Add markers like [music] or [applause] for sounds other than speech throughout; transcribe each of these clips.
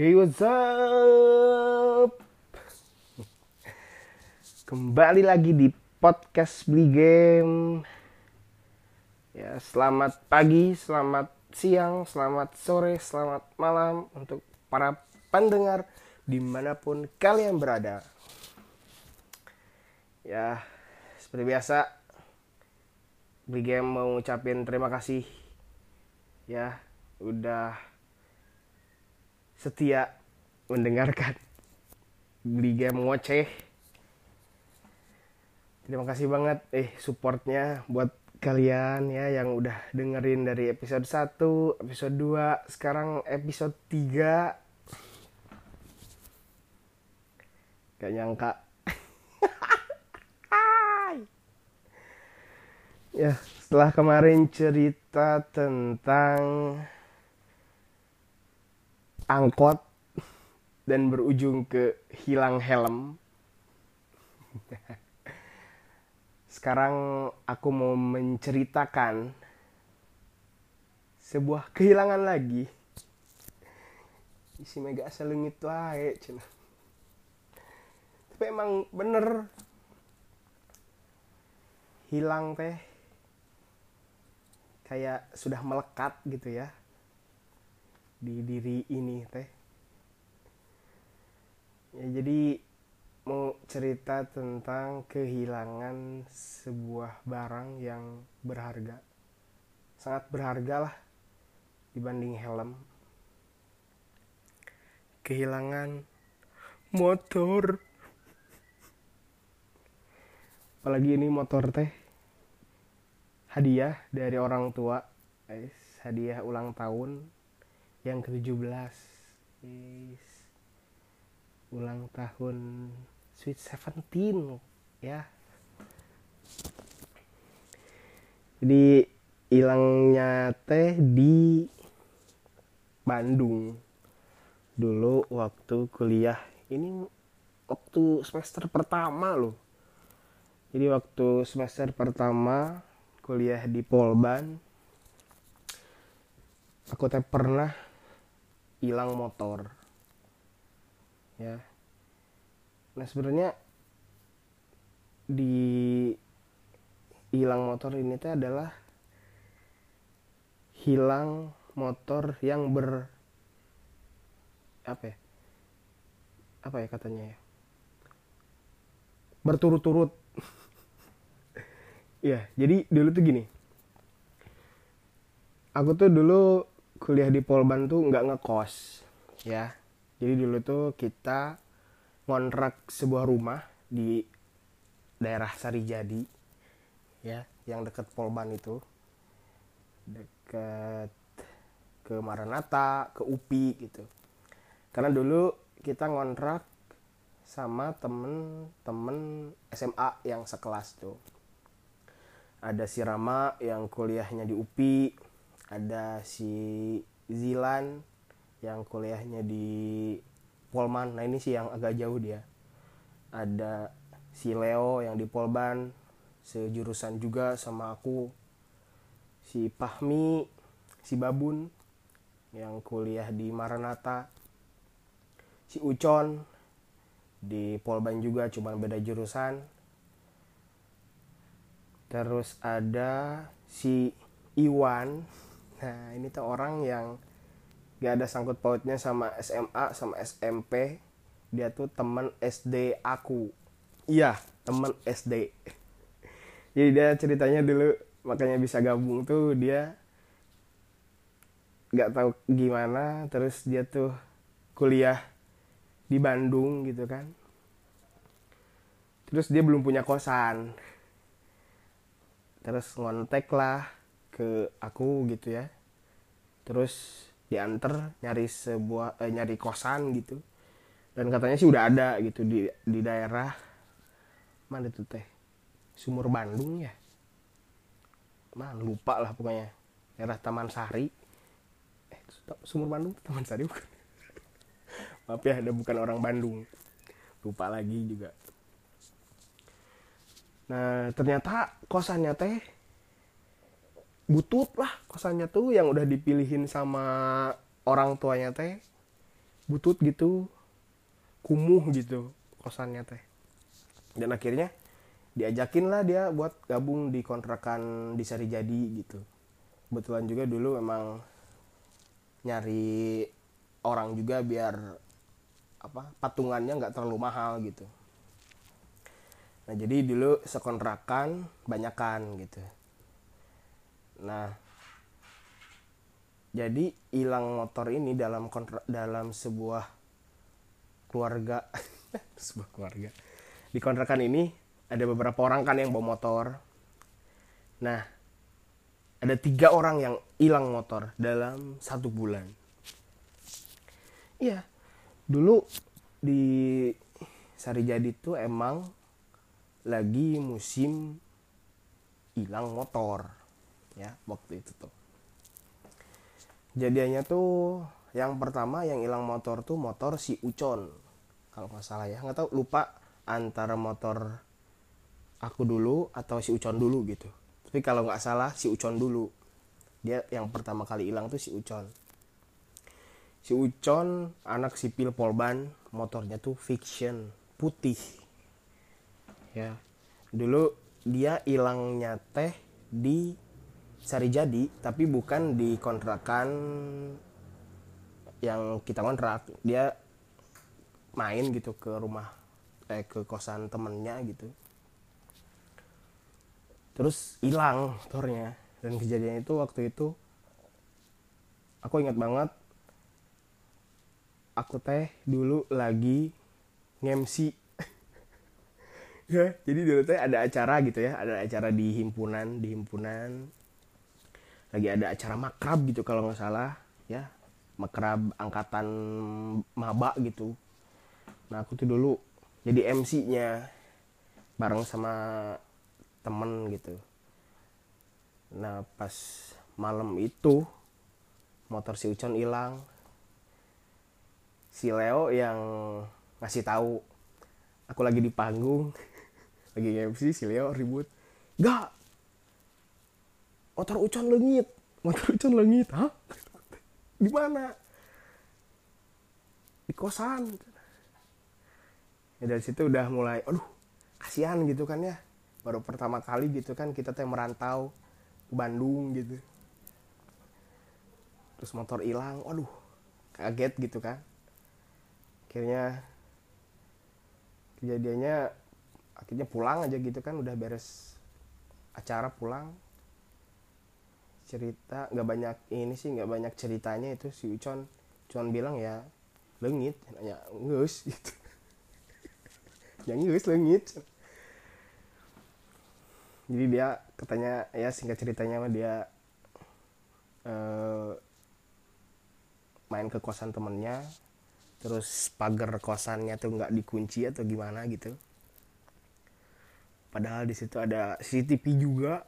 Hey what's up? Kembali lagi di podcast beli game. Ya selamat pagi, selamat siang, selamat sore, selamat malam Untuk para pendengar di mana pun kalian berada. Ya seperti biasa Beli game mau ngucapin terima kasih. Ya udah setia mendengarkan beli game ngoceh. Terima kasih banget eh supportnya buat kalian ya yang udah dengerin dari episode 1 episode 2 sekarang episode 3 gak nyangka. [laughs] Ya setelah kemarin cerita tentang angkot dan berujung ke hilang helm. [laughs] Sekarang aku mau menceritakan sebuah kehilangan lagi. Isi mega asal itu cina. Tapi emang bener hilang teh kayak sudah melekat gitu ya di diri ini teh. Ya jadi mau cerita tentang kehilangan sebuah barang yang berharga. Sangat berharga lah dibanding helm. Kehilangan motor. Apalagi ini motor teh. Hadiah dari orang tua. Guys hadiah ulang tahun yang ke-17. Yes. ulang tahun Sweet Seventeen ya. Jadi hilangnya teh di Bandung. Dulu waktu kuliah ini waktu semester pertama loh. Jadi waktu semester pertama kuliah di Polban aku teh pernah hilang motor. Ya. Nah sebenarnya di hilang motor ini teh adalah hilang motor yang ber apa ya? Apa ya katanya ya? Berturut-turut. [laughs] Ya jadi dulu tuh gini. Aku tuh dulu kuliah di Polban tuh nggak ngekos. Ya. Jadi dulu tuh kita ngontrak sebuah rumah di daerah Sarijadi ya. yang deket Polban itu. Deket ke Maranata ke UPI gitu. Karena dulu kita ngontrak sama temen-temen SMA yang sekelas tuh. Ada si Rama yang kuliahnya di UPI ada si Zilan yang kuliahnya di Polman. Nah ini sih yang agak jauh dia. Ada si Leo yang di Polban sejurusan juga sama aku. Si Pahmi si Babun yang kuliah di Maranata si Ucon di Polban juga cuman beda jurusan. Terus ada si Iwan nah ini tuh orang yang gak ada sangkut pautnya sama SMA sama SMP dia tuh temen SD aku. Iya temen SD [laughs] jadi dia ceritanya dulu makanya bisa gabung tuh dia gak tahu gimana terus dia tuh kuliah di Bandung gitu kan. Terus dia belum punya kosan. Terus ngontek lah ke aku gitu ya. Terus diantar nyari sebuah eh, nyari kosan gitu. Dan katanya sih udah ada gitu di di daerah mana tuh teh? Sumur Bandung ya? Mana lupa lah pokoknya. Daerah Taman Sari. Eh sumur Bandung Taman Sari bukan? [laughs] Maaf ya ada bukan orang Bandung. Lupa lagi juga. Nah ternyata kosannya teh butut lah kosannya tuh yang udah dipilihin sama orang tuanya teh. Butut gitu kumuh gitu kosannya teh. Dan akhirnya diajakin lah dia buat gabung di kontrakan di Sari Jadi gitu. Kebetulan juga dulu memang nyari orang juga biar apa patungannya nggak terlalu mahal gitu. Nah jadi dulu sekontrakan banyakan gitu nah jadi hilang motor ini dalam kontra dalam sebuah keluarga. [laughs] Sebuah keluarga. Di kontrakan ini ada beberapa orang kan yang bawa motor. Nah ada tiga orang yang hilang motor dalam satu bulan. Iya dulu di Sari Jadi tuh emang lagi musim hilang motor ya waktu itu tuh. Jadiannya tuh yang pertama yang hilang motor tuh motor si Ucon. Kalau nggak salah ya nggak tahu lupa antara motor aku dulu atau si Ucon dulu gitu. Tapi kalau nggak salah si Ucon dulu. Dia yang pertama kali hilang tuh si Ucon. Si Ucon anak sipil Polban motornya tuh fiction putih. Ya dulu dia hilangnya teh di Sari Jadi tapi bukan di kontrakan yang kita kontrak. Dia main gitu ke rumah eh ke kosan temennya gitu. Terus hilang motornya dan kejadian itu waktu itu aku ingat banget aku teh dulu lagi ngemsi [laughs] ya jadi dulu teh ada acara gitu ya ada acara di himpunan di himpunan lagi ada acara makrab gitu kalau nggak salah ya. Makrab angkatan maba gitu. Nah aku tuh dulu jadi MC-nya bareng sama temen gitu. Nah pas malam itu motor si Ucon hilang. Si Leo yang ngasih tahu aku lagi di panggung [laughs] lagi MC si Leo ribut. Gak motor ucon lengit. Motor ucon lengit hah? Di mana? Di kosan. Ya dari situ udah mulai aduh kasihan gitu kan ya. Baru pertama kali gitu kan kita teh merantau ke Bandung gitu. Terus motor hilang aduh kaget gitu kan. Akhirnya kejadiannya akhirnya pulang aja gitu kan udah beres acara pulang cerita nggak banyak ini sih nggak banyak ceritanya itu si Ucon cuman bilang ya lengit. Nanya ngus [laughs] gitu. Ya ngus lengit. Jadi dia katanya ya singkat ceritanya mah dia uh, main ke kosan temennya terus pagar kosannya tuh nggak dikunci atau gimana gitu. Padahal di situ ada CCTV juga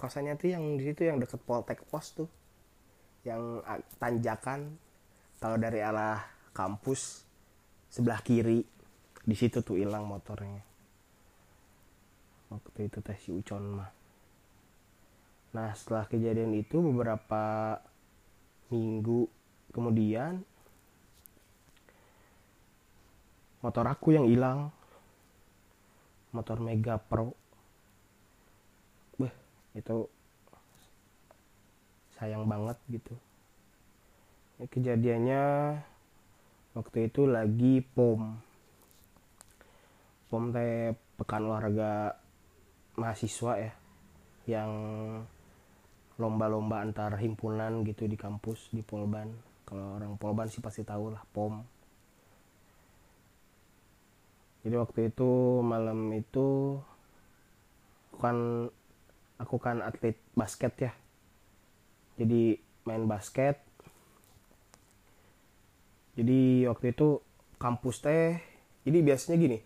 kosannya tuh yang di situ yang deket Poltek Pos tuh yang tanjakan kalau dari arah kampus sebelah kiri. Di situ tuh hilang motornya. Waktu itu tes si Ucon mah. Nah setelah kejadian itu beberapa minggu kemudian motor aku yang hilang. Motor Mega Pro itu sayang banget gitu. Ya, kejadiannya waktu itu lagi pom. Pom teh pekan olahraga mahasiswa ya yang lomba-lomba antar himpunan gitu di kampus di Polban. Kalau orang Polban sih pasti tahu lah pom. Jadi waktu itu malam itu kan aku kan atlet basket ya. Jadi main basket. Jadi waktu itu kampus teh jadi biasanya gini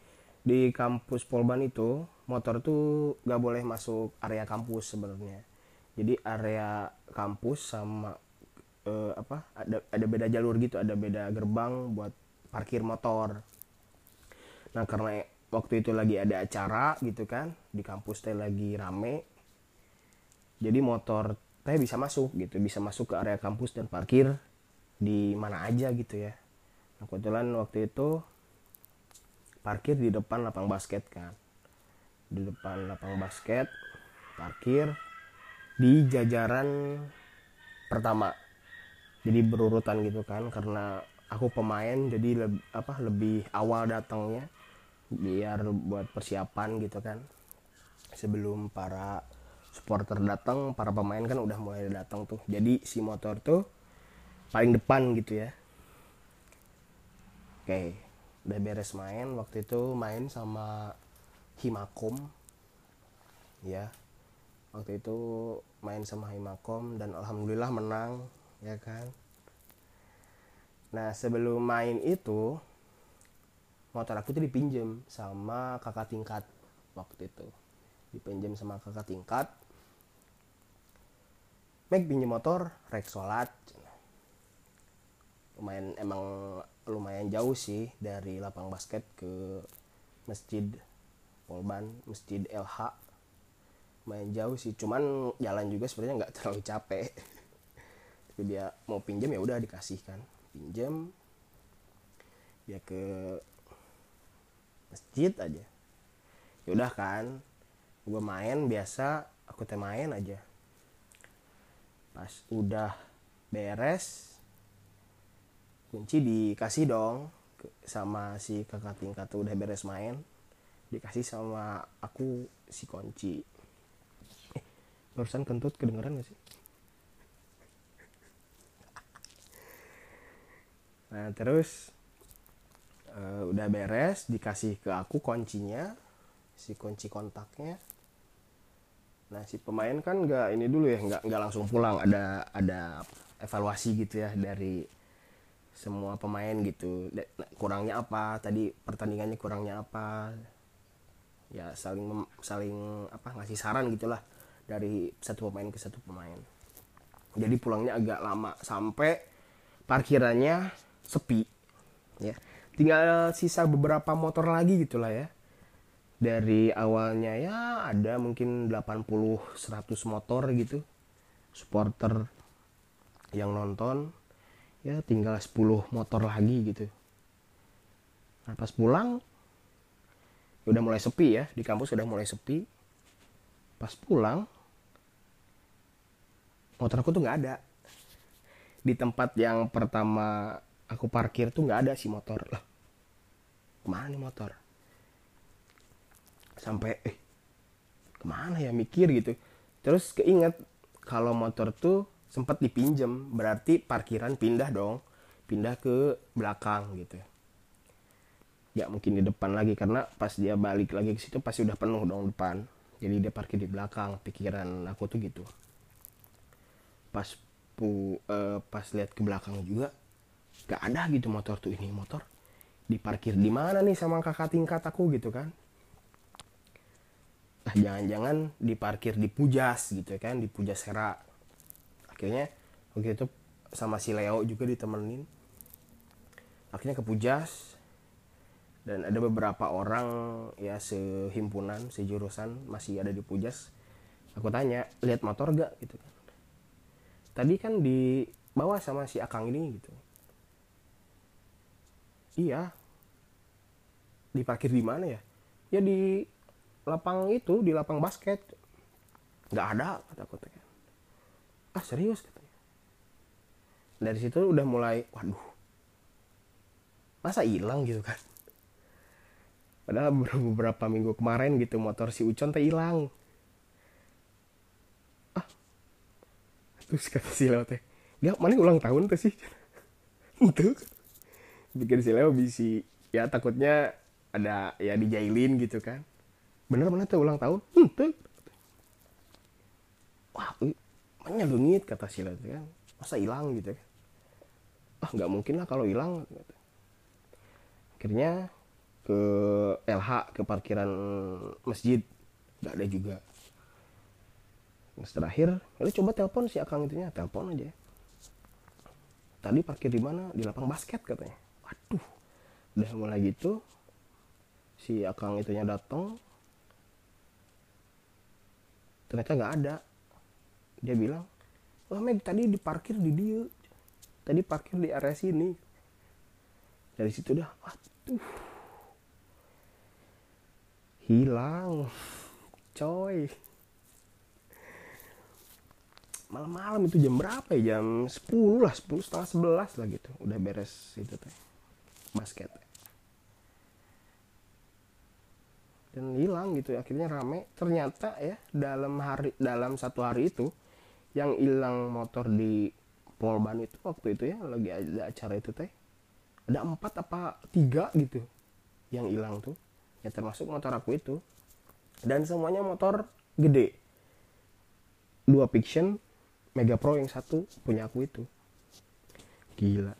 di kampus Polban itu motor tuh gak boleh masuk area kampus sebenarnya. Jadi area kampus sama eh, apa ada ada beda jalur gitu ada beda gerbang buat parkir motor. Nah karena waktu itu lagi ada acara gitu kan di kampus teh lagi rame jadi motor teh bisa masuk gitu bisa masuk ke area kampus dan parkir di mana aja gitu ya. Nah, kebetulan waktu itu parkir di depan lapang basket kan. Di depan lapang basket parkir di jajaran pertama. Jadi berurutan gitu kan karena aku pemain jadi lebih, apa lebih awal datangnya biar buat persiapan gitu kan. Sebelum para supporter datang para pemain kan udah mulai datang tuh. Jadi si motor tuh paling depan gitu ya. Oke udah beres main. Waktu itu main sama Himakom. Ya waktu itu main sama Himakom dan alhamdulillah menang ya kan? Nah sebelum main itu motor aku tuh dipinjem sama kakak tingkat waktu itu. Dipinjam sama kakak tingkat Meg pinjam motor rek sholat. Lumayan emang lumayan jauh sih dari lapang basket ke masjid Polban masjid LH lumayan jauh sih cuman jalan juga sebenarnya nggak terlalu capek. [laughs] Tapi dia mau pinjam ya udah dikasihkan pinjam dia ke masjid aja. Ya udah kan gue main biasa aku teh main aja pas udah beres kunci dikasih dong sama si kakak tingkat tuh udah beres main dikasih sama aku si kunci. Eh barusan kentut kedengeran gak sih? Nah terus uh, udah beres dikasih ke aku kuncinya si kunci kontaknya nah si pemain kan nggak ini dulu ya nggak nggak langsung pulang. Ada ada evaluasi gitu ya dari semua pemain gitu. Nah, kurangnya apa? Tadi pertandingannya kurangnya apa? Ya saling saling apa ngasih saran gitulah dari satu pemain ke satu pemain. Jadi pulangnya agak lama sampai parkirannya sepi ya. Tinggal sisa beberapa motor lagi gitulah ya dari awalnya ya ada mungkin 80 100 motor gitu. Supporter yang nonton ya tinggal 10 motor lagi gitu. Nah pas pulang udah mulai sepi ya di kampus udah mulai sepi. Pas pulang motor aku tuh nggak ada. Di tempat yang pertama aku parkir tuh nggak ada si motor. Lah ke mana nih motor sampai eh ke mana ya mikir gitu. Terus keinget kalau motor tuh sempat dipinjem berarti parkiran pindah dong. Pindah ke belakang gitu. Ya mungkin di depan lagi karena pas dia balik lagi ke situ pasti udah penuh dong depan. Jadi dia parkir di belakang pikiran aku tuh gitu. Pas pu uh, pas lihat ke belakang juga gak ada gitu motor tuh ini. Motor diparkir di mana nih sama kakak tingkat aku gitu kan nah jangan-jangan diparkir di Pujas gitu ya kan di Pujas Hera akhirnya waktu itu sama si Leo juga ditemenin. Akhirnya ke Pujas dan ada beberapa orang ya sehimpunan sejurusan masih ada di Pujas. Aku tanya lihat motor gak gitu kan. Tadi kan di bawah sama si Akang ini gitu. Iya. Diparkir di mana ya? Ya di lapang itu di lapang basket. Nggak ada kata aku ah serius katanya dari situ udah mulai waduh. Masa hilang gitu kan? Padahal beberapa minggu kemarin gitu motor si Ucon teh hilang. Ah. Terus kata si Leo teh dia mana ulang tahun tuh sih? [laughs] Itu bikin si Leo bisa ya takutnya ada ya dijailin gitu kan bener mana tuh ulang tahun? Hmm, wah lungit kata sila tuh kan. Masa hilang gitu kan ah nggak mungkin lah kalau hilang akhirnya ke LH ke parkiran masjid. Nggak ada juga. Terus terakhir lalu coba telepon si akang itunya telepon aja. Tadi parkir di mana? Di lapang basket katanya. Waduh. Udah mulai gitu si akang itunya datang ternyata nggak ada. Dia bilang wah Meg tadi diparkir di dia. Tadi parkir di area sini. Dari situ dah waduh hilang coy. Malam-malam itu jam berapa ya? Jam 10 lah 10 setengah 11 lah gitu. Udah beres itu teh basket dan hilang gitu akhirnya rame. Ternyata ya dalam hari dalam satu hari itu yang hilang motor di Polban itu waktu itu ya lagi ada acara itu teh ada empat apa tiga gitu yang hilang tuh. Ya termasuk motor aku itu. Dan semuanya motor gede. Dua fiction Mega Pro yang satu punya aku itu. Gila.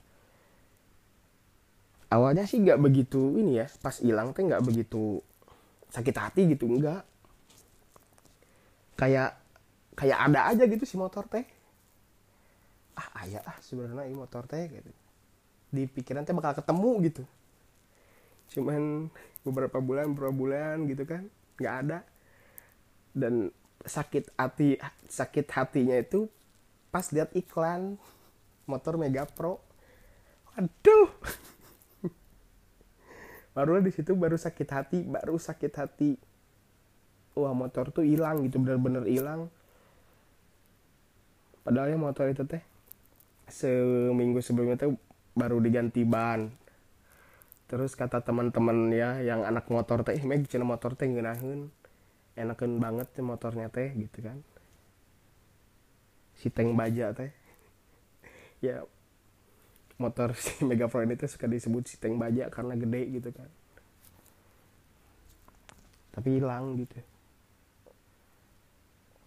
Awalnya sih nggak begitu ini ya pas hilang teh nggak begitu sakit hati gitu enggak. Kayak kayak ada aja gitu si motor teh. Ah ayah ah sebenarnya ini motor teh gitu. Di pikiran teh bakal ketemu gitu. Cuman beberapa bulan beberapa bulan gitu kan nggak ada. Dan sakit hati sakit hatinya itu pas lihat iklan motor Mega Pro. Aduh baru di situ baru sakit hati baru sakit hati. Wah motor tuh hilang gitu bener-bener hilang. Padahal ya motor itu teh seminggu sebelumnya tuh baru diganti ban. Terus kata teman-teman ya yang anak motor teh meg cina motor teh ngeunaheun enakan banget sih motornya teh gitu kan. Si tank baja teh. [laughs] Ya motor [laughs] si Mega ini tuh suka disebut si tank baja karena gede gitu kan. Tapi hilang gitu.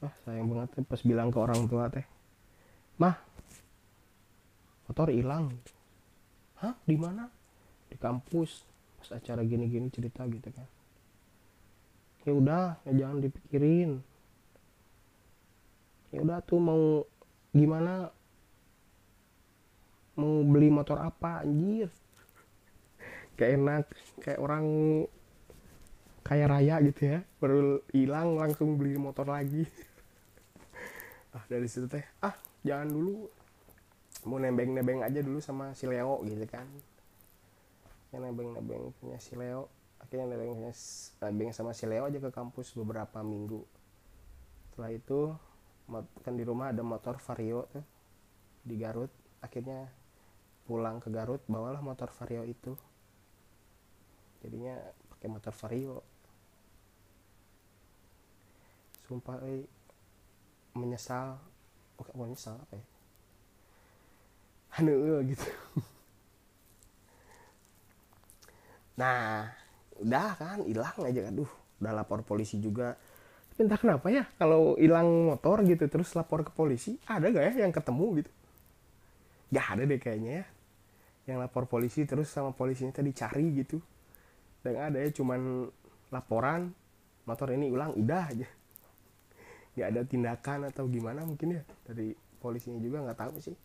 Wah sayang banget teh pas bilang ke orang tua teh mah motor hilang. Hah? Di mana? Di kampus. Pas acara gini-gini cerita gitu kan. Ya udah ya jangan dipikirin. Ya udah tuh mau gimana mau beli motor apa anjir? Kayak enak kayak orang kaya raya gitu ya. Baru hilang langsung beli motor lagi. [laughs] Ah dari situ teh ah jangan dulu. Mau nebeng-nebeng aja dulu sama si Leo gitu kan. Yang nebeng-nebeng punya si Leo akhirnya nebeng nebeng sama si Leo aja ke kampus beberapa minggu. Setelah itu kan di rumah ada motor Vario tuh di Garut. Akhirnya pulang ke Garut bawalah motor Vario itu. Jadinya pakai motor Vario. Sumpah eh, menyesal. Bukan oh, menyesal apa ya? Anu gitu. [laughs] Nah udah kan hilang aja. Aduh udah lapor polisi juga. Tapi entah kenapa ya kalau hilang motor gitu terus lapor ke polisi ada gak ya yang ketemu gitu? Gak ada deh kayaknya ya yang lapor polisi terus sama polisinya tadi cari gitu. Dan ada ya cuman laporan motor ini ulang udah aja. [laughs] Nggak ada tindakan atau gimana mungkin ya dari polisinya juga nggak tahu sih.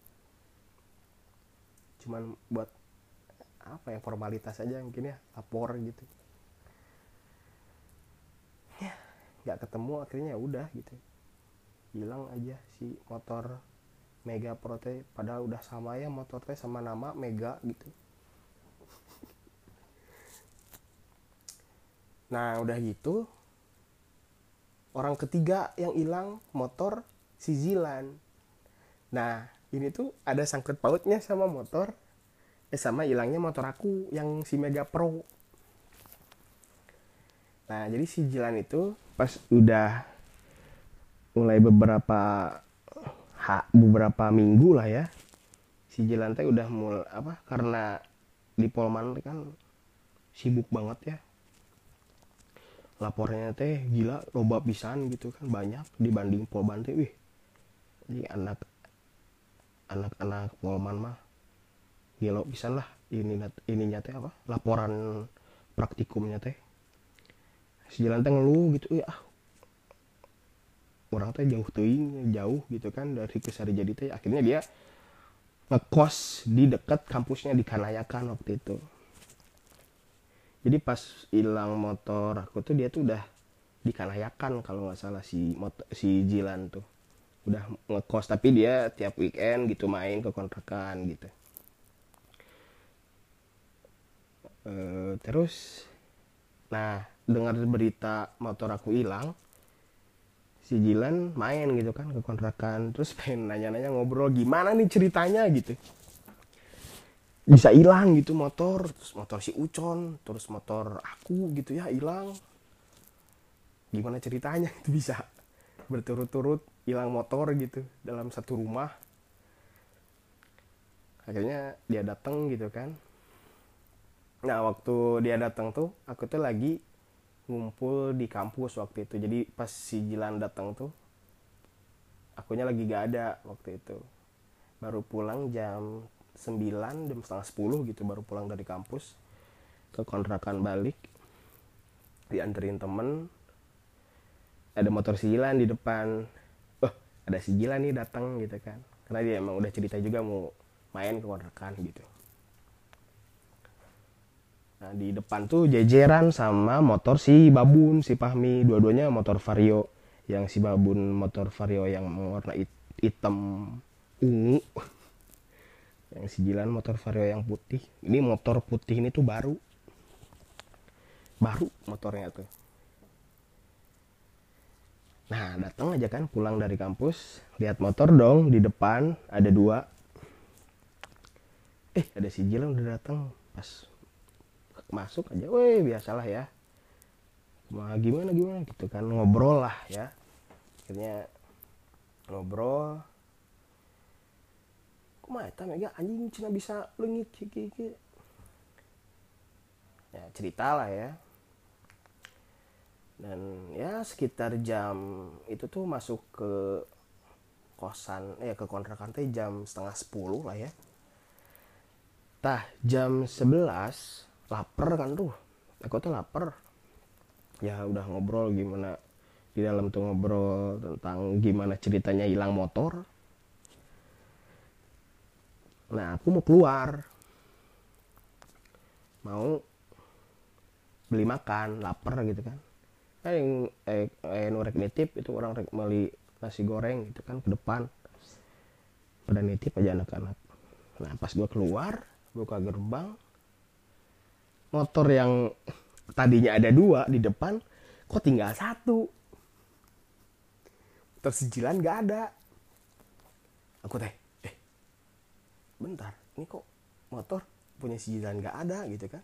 Cuman buat apa ya formalitas aja mungkin ya lapor gitu. Ya nggak ketemu akhirnya ya udah gitu. Hilang aja si motor Mega Pro teh padahal udah sama ya motor teh sama nama Mega gitu. Nah udah gitu orang ketiga yang hilang motor si Zilan. Nah ini tuh ada sangkut pautnya sama motor eh sama hilangnya motor aku yang si Mega Pro. Nah jadi si Zilan itu pas udah mulai beberapa ha, beberapa minggu lah ya. Si Jalan teh udah mulai apa karena di Polman kan sibuk banget ya. Lapornya teh gila loba pisan gitu kan banyak dibanding Polman teh wih ini anak anak-anak Polman mah gila pisan lah. Ini ininya teh apa laporan praktikumnya teh. Si Jalan teh ngeluh gitu ya ah orang teh jauh tuing jauh gitu kan dari kesari jadi teh akhirnya dia ngekos di dekat kampusnya di Kanayakan waktu itu. Jadi pas hilang motor aku tuh dia tuh udah di Kanayakan kalau nggak salah si motor, si Jilan tuh. Udah ngekos tapi dia tiap weekend gitu main ke kontrakan gitu. Eh, terus nah dengar berita motor aku hilang si Jilan main gitu kan ke kontrakan terus [laughs] pengen nanya-nanya ngobrol gimana nih ceritanya gitu. Bisa hilang gitu motor terus motor si Ucon terus motor aku gitu ya hilang. Gimana ceritanya? [laughs] Itu bisa berturut-turut hilang motor gitu dalam satu rumah. Akhirnya dia datang gitu kan. Nah waktu dia datang tuh aku tuh lagi ngumpul di kampus waktu itu. Jadi pas si Jilan datang tuh akunya lagi gak ada waktu itu. Baru pulang jam 9 jam setengah 10 gitu baru pulang dari kampus. Ke kontrakan balik dianterin temen. Ada motor si Jilan di depan. Oh ada si Jilan nih datang gitu kan. Karena dia emang udah cerita juga mau main ke kontrakan gitu Nah, di depan tuh jejeran sama motor si Babun, si Pahmi. Dua-duanya motor Vario. Yang si Babun motor Vario yang warna hit- hitam ungu. Yang si Jilan motor Vario yang putih. Ini motor putih ini tuh baru. Baru motornya tuh. Nah, datang aja kan pulang dari kampus, lihat motor dong di depan ada dua. Eh, ada si Jilan udah datang pas masuk aja, weh biasalah ya. Mah gimana gimana gitu kan ngobrol lah ya. Akhirnya ngobrol. Kumaha eta mega anjing cina bisa leungit hiki hiki. Ya cerita lah ya. Dan ya sekitar jam itu tuh masuk ke kosan eh ke kontrakan teh jam setengah sepuluh lah ya. Tah jam 11 lapar kan tuh. Aku tuh lapar ya udah ngobrol gimana di dalam tuh ngobrol tentang gimana ceritanya hilang motor. Nah aku mau keluar. Mau beli makan lapar gitu kan. Eh yang eh, eh nu rek nitip itu orang rek beli nasi goreng gitu kan ke depan. Pada nitip aja anak-anak. Nah pas gua keluar buka gerbang motor yang tadinya ada dua di depan kok tinggal satu? Tersijilan gak ada. Aku teh eh bentar ini kok motor punya sijilan gak ada? Gitu kan.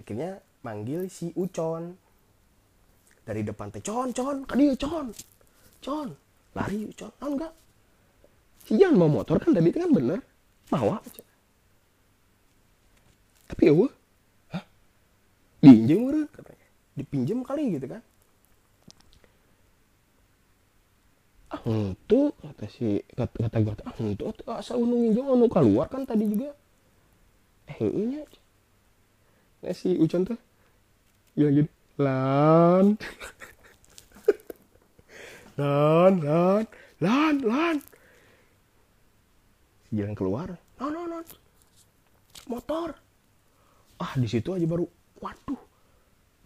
Akhirnya manggil si Ucon. Dari depan teh con con kadi con con lari Ucon. Ah enggak. Si jangan mau motor kan tadi kan bener mau aja tapi ya wah hah? Pinjam meureun katanya. Dipinjam kali gitu kan. Ah itu kata si kata kata gue ah itu asal unu nginjam unu keluar kan tadi juga. Eh nya nah si Ucon tuh bilang gini lan. [laughs] Lan lan lan lan. Si jalan keluar. Non non non motor ah di situ aja baru waduh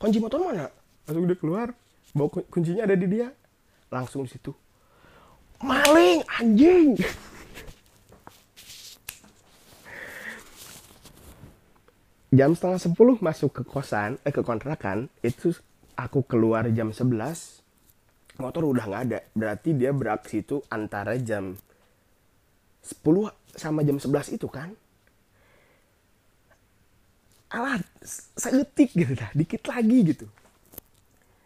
kunci motor mana? Langsung dia keluar bawa kun- kuncinya ada di dia. Langsung di situ. Maling anjing! Jam setengah sepuluh masuk ke kosan eh ke kontrakan itu aku keluar jam 11 motor udah nggak ada. Berarti dia beraksi itu antara jam 10 sama jam 11 itu kan alat seetik gitu dah dikit lagi gitu.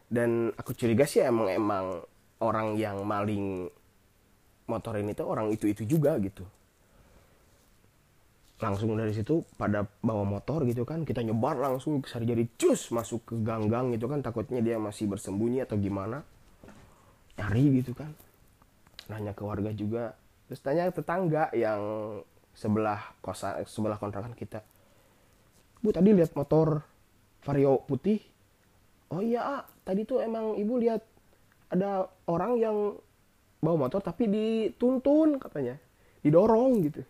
Dan aku curiga sih emang emang orang yang maling motor ini tuh orang itu itu juga gitu. Langsung dari situ pada bawa motor gitu kan kita nyebar langsung ke jadi cus masuk ke gang-gang gitu kan takutnya dia masih bersembunyi atau gimana. Nyari gitu kan. Nanya ke warga juga terus tanya tetangga yang sebelah kosan sebelah kontrakan kita bu tadi lihat motor vario putih. Oh iya ah, tadi tuh emang ibu lihat ada orang yang bawa motor tapi dituntun katanya. Didorong gitu.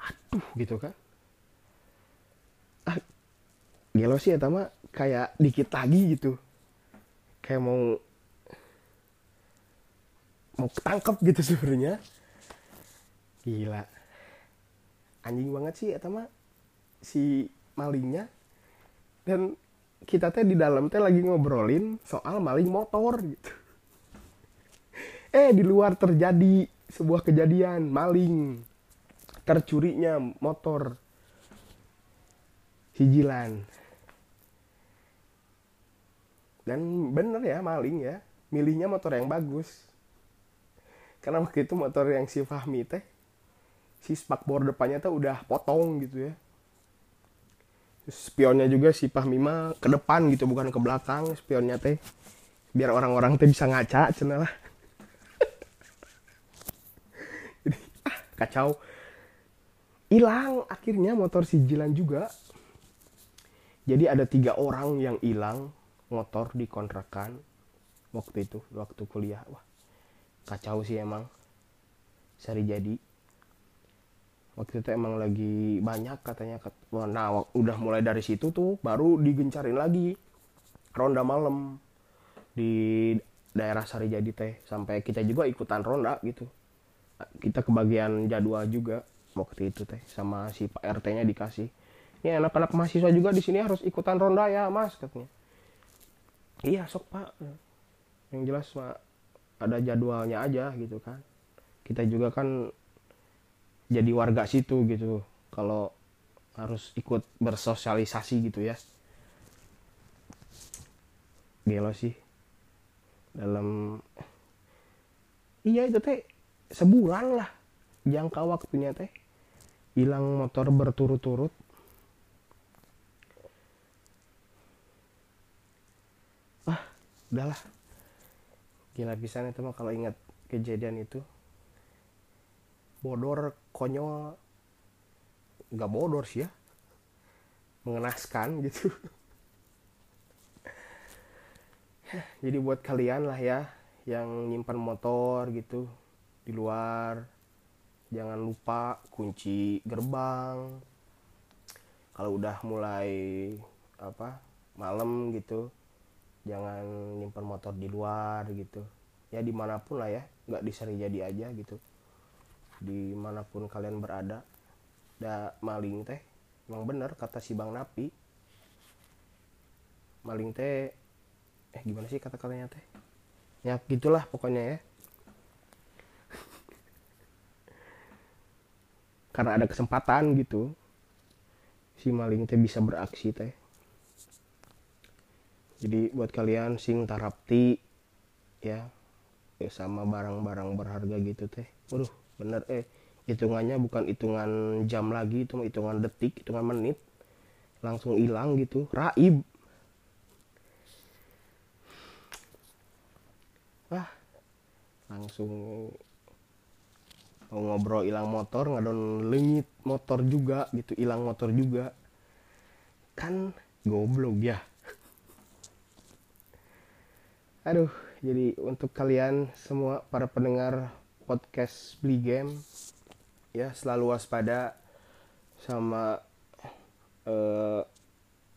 Aduh gitu kan. Ah gelo sih ya tama. Kayak dikit lagi gitu. Kayak mau mau ketangkep gitu sebenarnya. Gila. Anjing banget sih eta mah si malingnya dan kita teh di dalam teh lagi ngobrolin soal maling motor gitu. Eh di luar terjadi sebuah kejadian maling tercurinya motor hijilan. Dan bener ya maling ya milihnya motor yang bagus. Karena waktu itu motor yang si Fahmi teh si spakbor depannya tuh udah potong gitu ya spionnya juga si Fahmi mah ke depan gitu bukan ke belakang spionnya teh. Biar orang-orang teh bisa ngaca cina lah. [laughs] Jadi ah kacau. Hilang akhirnya motor si Jilan juga. Jadi ada tiga orang yang hilang motor di kontrakan waktu itu waktu kuliah. Wah kacau sih emang. Sehari jadi waktu itu emang lagi banyak katanya. Nah udah mulai dari situ tuh baru digencarin lagi. Ronda malam di daerah Sari Jadi teh. Sampai kita juga ikutan ronda gitu. Kita kebagian jadwal juga waktu itu teh sama si Pak RT-nya dikasih. Ini anak-anak mahasiswa juga di sini harus ikutan ronda ya mas katanya. Iya sok pak. Yang jelas pak ada jadwalnya aja gitu kan. Kita juga kan jadi warga situ gitu. Kalau harus ikut bersosialisasi gitu ya. Gelo sih. Dalam iya itu teh sebulan lah jangka waktunya teh. Hilang motor berturut-turut. Udahlah. Gila pisan itu mah kalau ingat kejadian itu bodor konyol. Nggak bodor sih ya. Mengenaskan gitu. [laughs] Jadi buat kalian lah ya yang nyimpan motor gitu di luar jangan lupa kunci gerbang. Kalau udah mulai apa malam gitu jangan nyimpan motor di luar gitu. Ya di mana pun lah ya nggak diseri jadi aja gitu di mana pun kalian berada da maling teh emang bener kata si bang napi. Maling teh eh gimana sih kata katanya teh? Ya gitulah pokoknya ya. [laughs] Karena ada kesempatan gitu si maling teh bisa beraksi teh. Jadi buat kalian sing tarapti ya ya sama barang-barang berharga gitu teh. Waduh bener eh hitungannya bukan hitungan jam lagi itu hitungan detik hitungan menit. Langsung hilang gitu raib. Wah langsung mau ngobrol hilang motor ngadon lengit motor juga gitu hilang motor juga. Kan goblok ya. Aduh jadi untuk kalian semua para pendengar podcast beli game. Ya selalu waspada sama eh,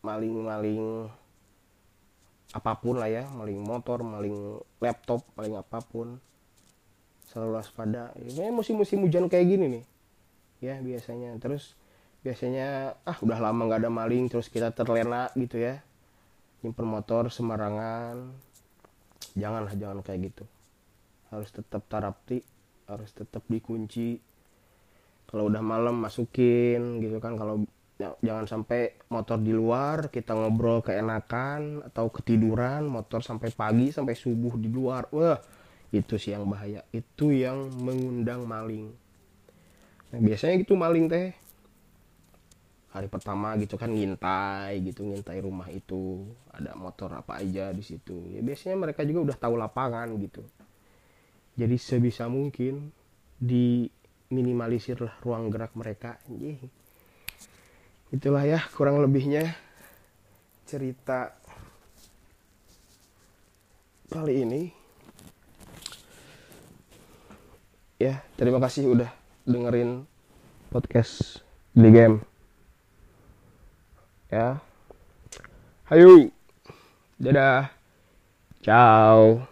maling-maling apa pun lah ya. Maling motor maling laptop maling apa pun. Selalu waspada. Ini musim-musim hujan kayak gini nih. Ya biasanya. Terus biasanya ah udah lama nggak ada maling terus kita terlena gitu ya. Nyimpen motor sembarangan. Janganlah jangan kayak gitu. Harus tetap tarapti harus tetap dikunci. Kalau udah malam masukin gitu kan. Kalau ya, jangan sampai motor di luar kita ngobrol keenakan atau ketiduran motor sampai pagi sampai subuh di luar. Wah itu sih yang bahaya. Itu yang mengundang maling. Nah, biasanya gitu maling teh. Hari pertama gitu kan ngintai gitu ngintai rumah itu. Ada motor apa aja di situ. Ya biasanya mereka juga udah tahu lapangan gitu jadi sebisa mungkin diminimalisir ruang gerak mereka itulah ya kurang lebihnya cerita kali ini ya terima kasih udah dengerin podcast di game ya. Hayu. Dadah. Ciao.